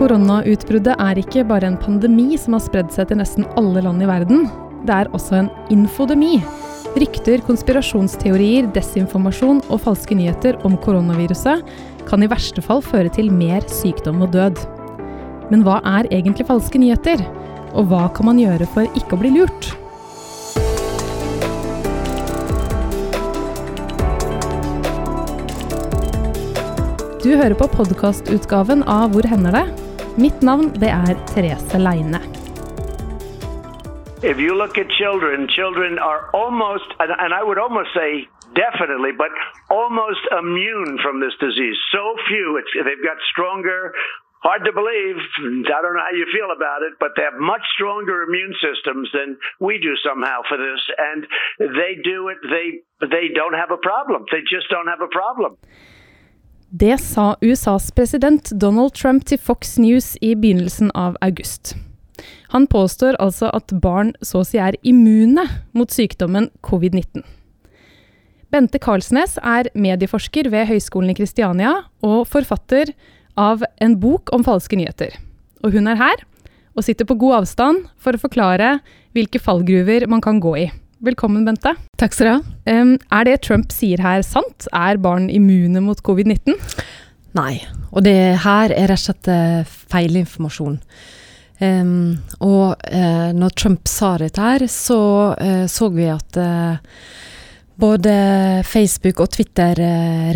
Koronautbruddet er ikke bare en pandemi som har spredd seg til nesten alle land i verden. Det er også en infodemi. Rykter, konspirasjonsteorier, desinformasjon og falske nyheter om koronaviruset kan i verste fall føre til mer sykdom og død. Men hva er egentlig falske nyheter? Og hva kan man gjøre for ikke å bli lurt? Du hører på podkastutgaven av Hvor hender det? Mitt navn det er Therese Leine. If you look at children, children are almost, and, I would almost say definitely, but almost immune from this disease. So few, it's, they've got stronger, hard to believe. I don't know how you feel about it, but they have much stronger immune systems than we do somehow for this. And they do it, they, they don't have a problem. They just don't have a problem. Det sa USAs president Donald Trump til Fox News i begynnelsen av august. Han påstår altså at barn så å si er immune mot sykdommen covid-19. Bente Karlsnes er medieforsker ved Høgskolen i Kristiania og forfatter av en bok om falske nyheter. Og hun er her og sitter på god avstand for å forklare hvilke fallgruver man kan gå i. Velkommen, Bente. Takk skal du ha. Um, er det Trump sier her sant? Er barn immune mot covid-19? Nei. Og det her er rett og slett uh, feilinformasjon. Um, og uh, når Trump sa dette her, så uh, så vi at både Facebook og Twitter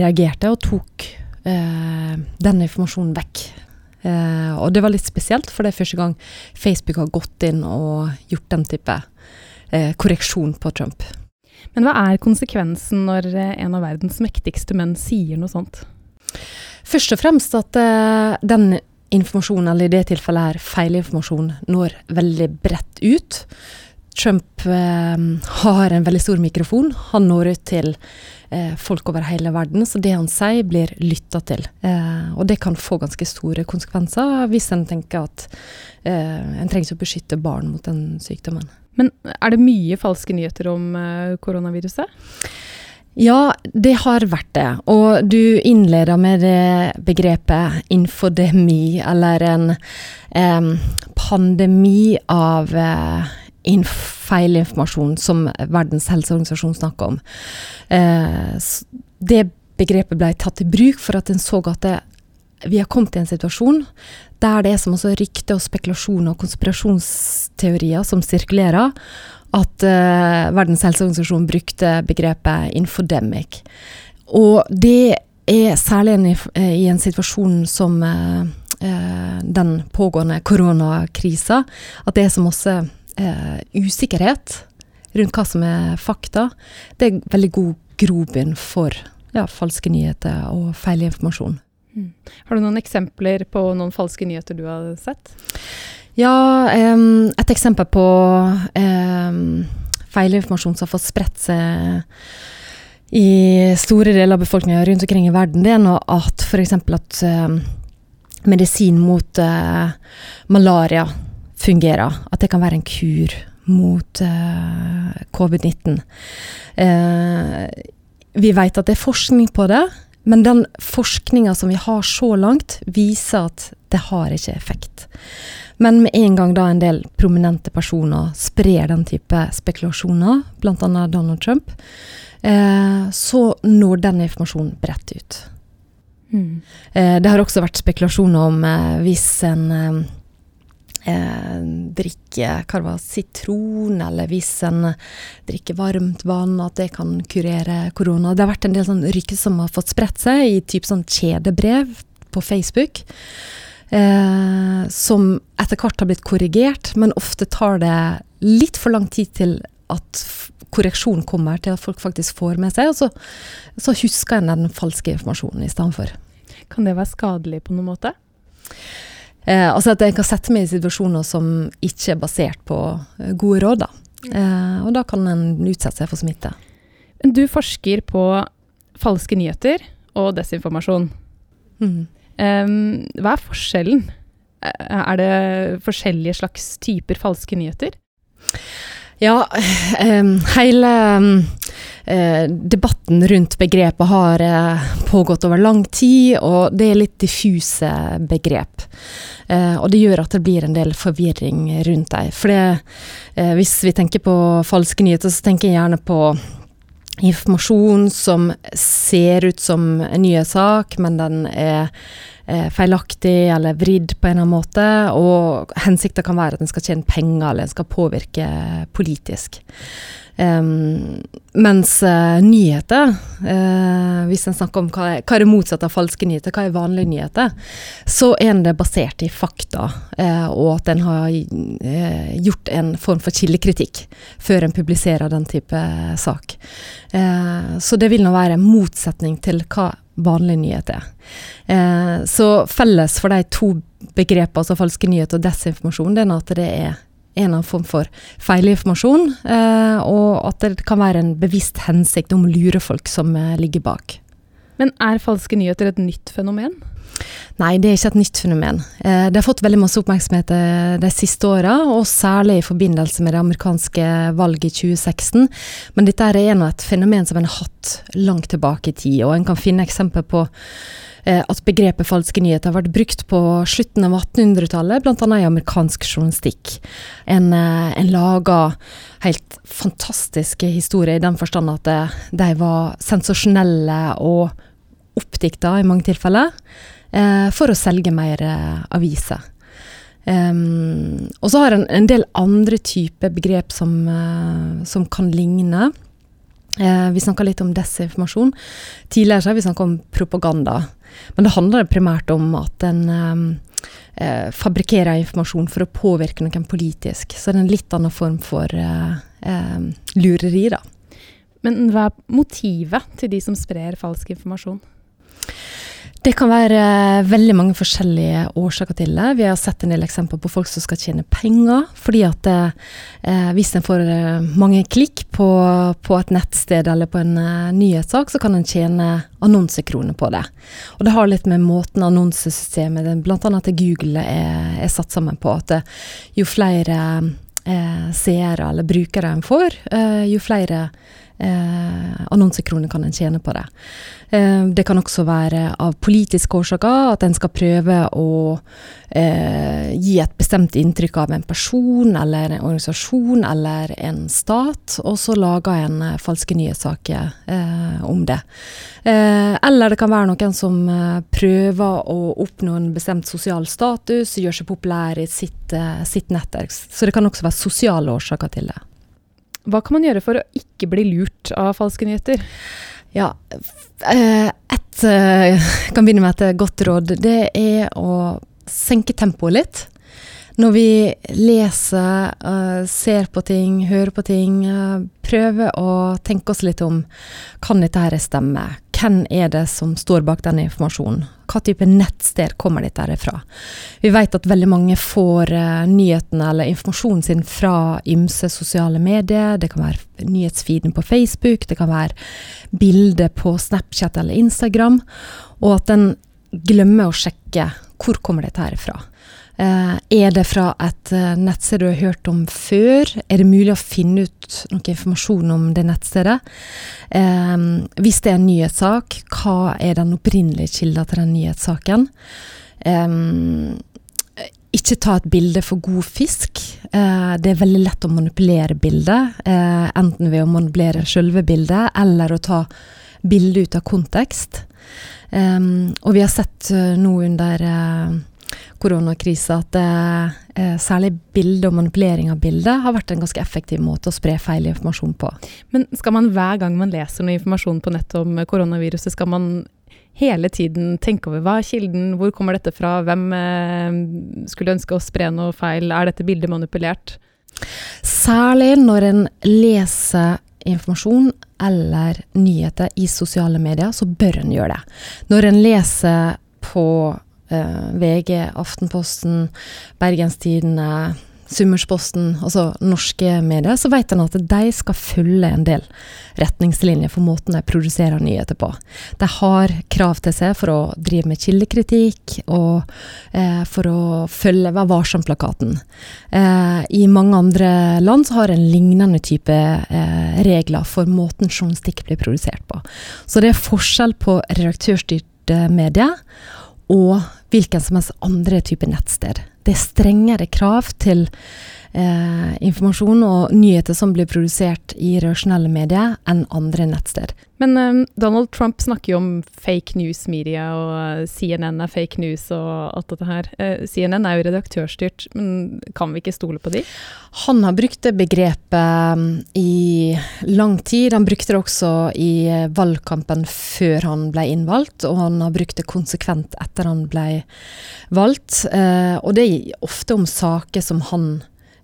reagerte og tok den informasjonen vekk. og det var litt spesielt, for det er første gang Facebook har gått inn og gjort den type eh, korreksjon på Trump. Men hva er konsekvensen når eh, en av verdens mektigste menn sier noe sånt? Først og fremst at eh, den informasjonen, eller i det tilfellet her feilinformasjon, når veldig bredt ut. Trump eh, har en veldig stor mikrofon. Han når ut til eh, folk over hele verden, så det han sier, blir lytta til. Eh, og det kan få ganske store konsekvenser hvis en tenker at eh, en trenger å beskytte barn mot den sykdommen. Men er det mye falske nyheter om uh, koronaviruset? Ja, det har vært det. Og du innleder med det begrepet infodemi, eller en um, pandemi av uh, feilinformasjon, som Verdens helseorganisasjon snakker om. Uh, det begrepet ble tatt i bruk for at en så at det, vi har kommet i en situasjon der det er som også rykter og spekulasjoner og konspirasjonsteorier som sirkulerer, at uh, Verdens helseorganisasjon brukte begrepet 'infodemic'. Og det er særlig en, i en situasjon som uh, den pågående koronakrisa, at det er som også usikkerhet rundt hva som er fakta. Det er veldig god grobunn for ja, falske nyheter og feilinformasjon. Mm. Har du noen eksempler på noen falske nyheter du har sett? Ja, um, et eksempel på um, feilinformasjon som har fått spredt seg i store deler av befolkninga rundt omkring i verden, det er nå at f.eks. at um, medisin mot uh, malaria fungerer. At det kan være en kur mot uh, covid-19. Uh, vi vet at det er forskning på det, men den forskninga som vi har så langt, viser at det har ikke effekt. Men med en gang da en del prominente personer sprer den type spekulasjoner, bl.a. Donald Trump, eh, så når den informasjonen bredt ut. Mm. Eh, det har også vært spekulasjoner om eh, hvis en eh, drikke hva sitron, eller hvis en drikker varmt vann, at det kan kurere korona. Det har vært en del sånn rykter som har fått spredt seg i type sånn kjedebrev på Facebook. Eh, som etter hvert har blitt korrigert, men ofte tar det litt for lang tid til at korreksjon kommer, til at folk faktisk får med seg. Og så, så husker en den falske informasjonen i stedet for. Kan det være skadelig på noen måte? Eh, altså at jeg kan sette meg i situasjoner som ikke er basert på eh, gode råd. Da. Eh, og da kan en utsette seg for smitte. Du forsker på falske nyheter og desinformasjon. Mm. Eh, hva er forskjellen? Eh, er det forskjellige slags typer falske nyheter? Ja, hele eh, debatten rundt begrepet har eh, pågått over lang tid, og det er litt diffuse begrep. Eh, og det gjør at det blir en del forvirring rundt dem. For det, hvis vi tenker på falske nyheter, så tenker jeg gjerne på informasjon som ser ut som en nyhetssak, men den er feilaktig eller vridd på en eller annen måte. Og hensikten kan være at en skal tjene penger eller en skal påvirke politisk. Um, mens uh, nyheter, uh, hvis en snakker om hva er, hva er det motsatte av falske nyheter, hva er vanlige nyheter, så er det basert i fakta, uh, og at en har gjort en form for kildekritikk før en publiserer den type sak. så det vil nå være motsetning til hva vanlige nyheter er. så felles for de to begrepene, altså falske nyheter og desinformasjon, det er at det er en eller annen form for feilinformasjon, eh, og at det kan være en bevisst hensikt om å lure folk som eh, ligger bak. Men er falske nyheter et nytt fenomen? Nei, det er ikke et nytt fenomen. Eh, det har fått veldig masse oppmerksomhet eh, de siste åra, og særlig i forbindelse med det amerikanske valget i 2016. Men dette er et fenomen som en har hatt langt tilbake i tid, og en kan finne eksempler på Eh, at begrepet falske nyheter har vært brukt på slutten av 1800-tallet, bl.a. i amerikansk journalistikk. En, en laga helt fantastiske historier i den forstand at de var sensasjonelle og oppdikta i mange tilfeller, for å selge mer aviser. Um, og så har en en del andre typer begrep som, uh, som kan ligne. Uh, vi snakka litt om desinformasjon. Tidligere har vi snakka om propaganda. Men det handler primært om at en um, uh, fabrikkerer informasjon for å påvirke noen politisk. Så det er en litt annen form for eh, eh, lureri, da. Men hva er motivet til de som sprer falsk informasjon? Det kan være uh, veldig mange forskjellige årsaker til det. Vi har sett en del eksempler på folk som skal tjene penger. fordi at eh, hvis en får uh, mange klikk på, på, et nettsted eller på en nyhetssak, så kan en tjene annonsekroner på det. Og det har litt med måten annonsesystemet bl.a. til Google er, er, satt sammen på. At jo flere seere eller brukere en får, jo flere eh, annonsekroner kan en tjene på det. Eh, det kan også være av politiske årsaker, at en skal prøve å eh, gi et bestemt inntrykk av en person eller en organisasjon eller en stat, og så lager en eh, falske nyhetssaker eh, om det. Eh, eller det kan være noen som prøver å oppnå en bestemt sosial status, gjør seg populær i sitt, sitt nettverk. Så det kan også være sosiale årsaker til det. Hva kan man gjøre for å ikke bli lurt av falske nyheter? Ja, eh, et eh, kan begynne med et godt råd. Det er å senke tempoet litt. Når vi leser, ser på ting, hører på ting, prøver å tenke oss litt om kan dette her stemme? Hvem er det som står bak denne informasjonen? Hva type nettsted kommer dette fra? Vi vet at veldig mange får uh, nyhetene eller informasjonen sin fra ymse sosiale medier. Det kan være nyhetsfeeden på Facebook, det kan være bilder på Snapchat eller Instagram. Og at en glemmer å sjekke hvor kommer dette her fra. Uh, er det fra et uh, nettsted du har hørt om før? Er det mulig å finne ut noe informasjon om det nettstedet? Uh, hvis det er en nyhetssak, hva er den opprinnelige kilden til den nyhetssaken? Um, ikke ta et bilde for god fisk. det er veldig lett å manipulere bildet. enten ved å manipulere selve bildet, eller å ta bildet ut av kontekst. Um, og vi har sett nå under koronakrisa at eh, særlig bilde og manipulering av bildet har vært en ganske effektiv måte å spre feil informasjon på. Men skal man hver gang man leser noe informasjon på nettet om koronaviruset, skal man hele tiden tenke over hva er kilden, hvor kommer dette fra, hvem eh, skulle ønske å spre noe feil, er dette bildet manipulert? Særlig når en leser informasjon eller nyheter i sosiale medier, så bør en gjøre det. Når en leser på Eh, VG, Aftenposten, Bergenstidene, Summersposten, altså norske medier, så vet en at de skal følge en del retningslinjer for måten de produserer nyheter på. De har krav til seg for å drive med kildekritikk og eh, for å følge Vær varsom-plakaten. Eh, I mange andre land så har en lignende type eh, regler for måten journalistikk blir produsert på. Så det er forskjell på redaktørstyrte medier og hvilken som helst andre type nettsted. Det er strengere krav til eh, informasjon og nyheter som blir produsert i redaksjonelle medier, enn andre nettsted. Men eh, Donald Trump snakker jo om fake news-media, og uh, CNN er fake news og alt dette her. Eh, CNN er jo redaktørstyrt, men kan vi ikke stole på de? Han har brukt det begrepet um, i lang tid. Han brukte det også i uh, valgkampen før han ble innvalgt, og han har brukt det konsekvent etter han ble valgt. og det er ofte om saker som han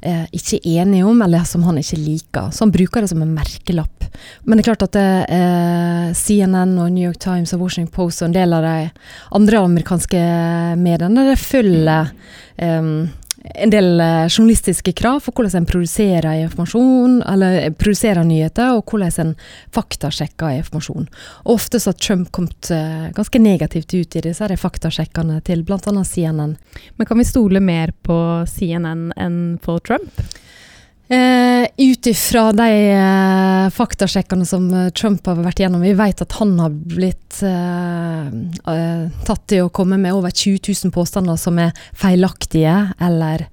eh, ikke er enig om, eller som han ikke liker. Så han bruker det som en merkelapp. Men det er klart at det, eh, CNN og New York Times og Washington Post og en del av de andre amerikanske mediene, det følger eh, en del eh, journalistiske krav for hvordan en produserer informasjon, eller produserer nyheter, og hvordan en faktasjekker informasjon. Og ofte så har Trump kommet uh, ganske negativt ut i disse faktasjekkene til bl.a. CNN. Men kan vi stole mer på CNN enn på Trump? Eh, Ut ifra de eh, faktasjekkene som eh, Trump har vært gjennom, vi vet at han har blitt eh, eh tatt til å komme med over 20 000 påstander som er feilaktige eller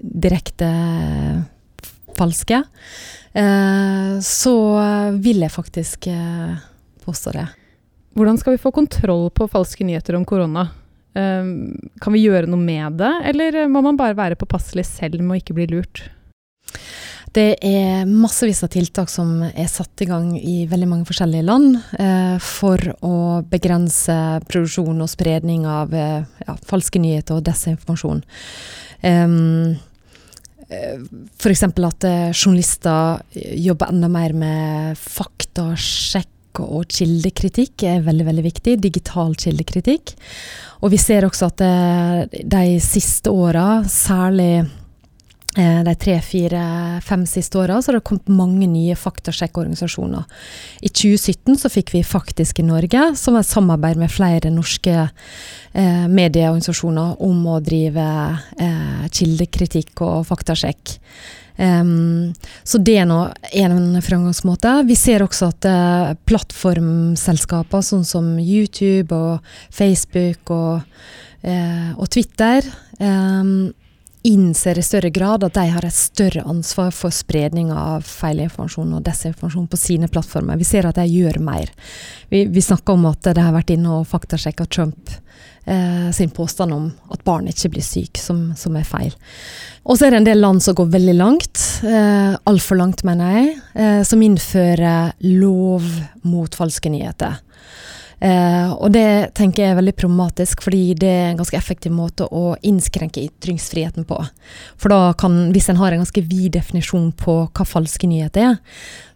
direkte falske. Eh, så vil jeg faktisk påstå det. Hvordan skal vi få kontroll på falske nyheter om korona? kan vi gjøre noe med det, eller må man bare være påpasselig selv med å ikke bli lurt? Det er massevis av tiltak som er satt i gang i veldig mange forskjellige land eh, for å begrense produksjon og spredning av eh, ja, falske nyheter og desinformasjon. Um, F.eks. at eh, journalister jobber enda mer med faktasjekk og kildekritikk er veldig veldig viktig. Digital kildekritikk. Og vi ser også at eh, de siste åra, særlig Eh, de tre, fire, fem siste åra har det kommet mange nye faktasjekkorganisasjoner. I 2017 så fikk vi Faktisk i Norge, som er et samarbeid med flere norske eh, medieorganisasjoner om å drive eh, kildekritikk og faktasjekk. Um, så det er nå en fremgangsmåte. Vi ser også at uh, plattformselskaper sånn som YouTube og Facebook og, uh, og Twitter um, innser i større grad at de har et større ansvar for spredning av feilinformasjon og desinformasjon på sine plattformer. Vi ser at de gjør mer. Vi, vi snakker om at de har vært inne og faktasjekka Trump eh, sin påstand om at barn ikke blir syke, som, som, er feil. Og så er det en del land som går veldig langt, eh, altfor langt mener jeg, eh, som innfører lov mot falske nyheter. Eh, og det tenker jeg er veldig problematisk, fordi det er en ganske effektiv måte å innskrenke ytringsfriheten på. For da kan, hvis en har en ganske vid definisjon på hva falske nyheter er,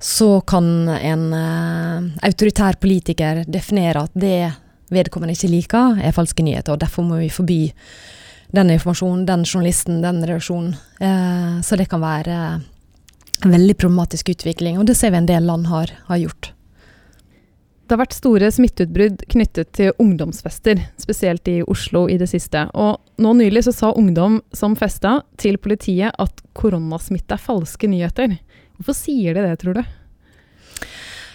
så kan en eh, autoritær politiker definere at det vedkommende ikke liker, er falske nyheter, og derfor må vi forby den informasjonen, den journalisten, den reaksjonen. Eh, så det kan være en veldig problematisk utvikling, og det ser vi en del land har, har gjort. Det har vært store smitteutbrudd knyttet til ungdomsfester, spesielt i Oslo i det siste. Og nå nylig så sa ungdom som festa til politiet at koronasmitte er falske nyheter. Hvorfor sier de det, tror du?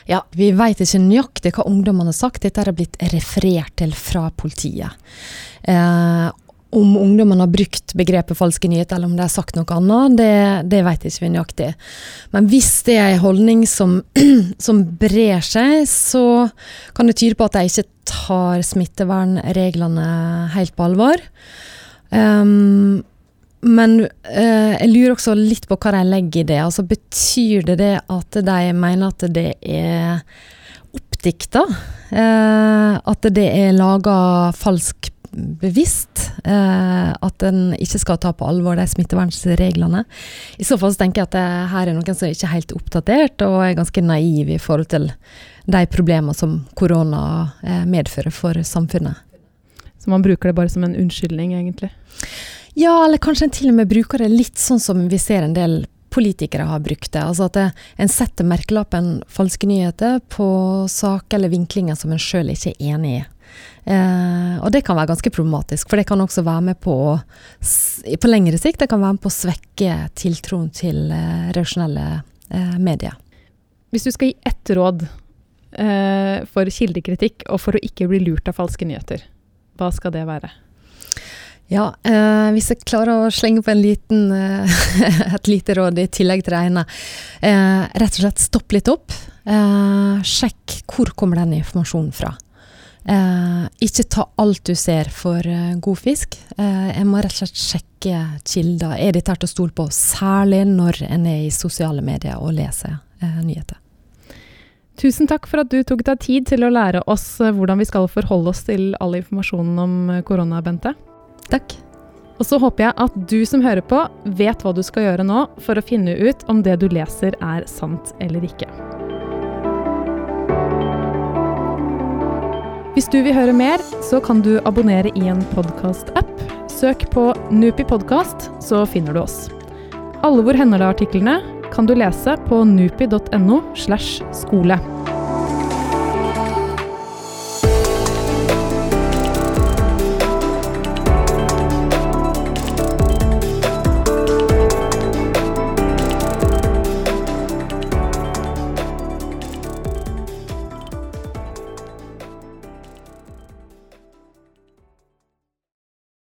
Ja, Vi vet ikke nøyaktig hva ungdommene har sagt, dette er blitt referert til fra politiet. Eh, om ungdommen har brukt begrepet falske nyheter, eller om de har sagt noe annet, det, det vet ikke vi nøyaktig. Men hvis det er en holdning som, som, brer seg, så kan det tyde på at de ikke tar smittevernreglene helt på alvor. Um, men uh, jeg lurer også litt på hva de legger i det. Altså Betyr det det at de mener at det er oppdikta? Uh, at det er laga falsk bevisst eh, at en ikke skal ta på alvor de smittevernreglene. I så fall så tenker jeg at det her er noen som ikke er helt oppdatert og er ganske naiv i forhold til de problemene som korona eh, medfører for samfunnet. Så man bruker det bare som en unnskyldning, egentlig? Ja, eller kanskje en til og med bruker det litt sånn som vi ser en del politikere har brukt det. Altså at det, en setter merkelappen falske nyheter på saker eller vinklinger som en sjøl ikke er enig i. Eh, og det kan være ganske problematisk, for det kan også være med på på lengre sikt det kan være med på å svekke tiltroen til eh, reaksjonelle eh, medier. Hvis du skal gi ett råd eh, for kildekritikk og for å ikke bli lurt av falske nyheter, hva skal det være? Ja, eh, hvis jeg klarer å slenge på en liten, eh, et lite råd i tillegg til det ene. Eh, rett og slett stopp litt opp. Eh, sjekk hvor kommer den informasjonen fra. Eh, ikke ta alt du ser for eh, god fisk. jeg må rett og slett sjekke kilder. Er dette til å stole på? Særlig når en er i sosiale medier og leser nyheter. Tusen takk for at du tok deg tid til å lære oss hvordan vi skal forholde oss til all informasjonen om korona, Bente. Takk. Og så håper jeg at du som hører på, vet hva du skal gjøre nå for å finne ut om det du leser er sant eller ikke. Hvis du vil høre mer, så kan du abonnere i en podkast-app. Søk på Nupi podkast, så finner du oss. Alle Hvor hender det-artiklene kan du lese på nupi.no slash skole.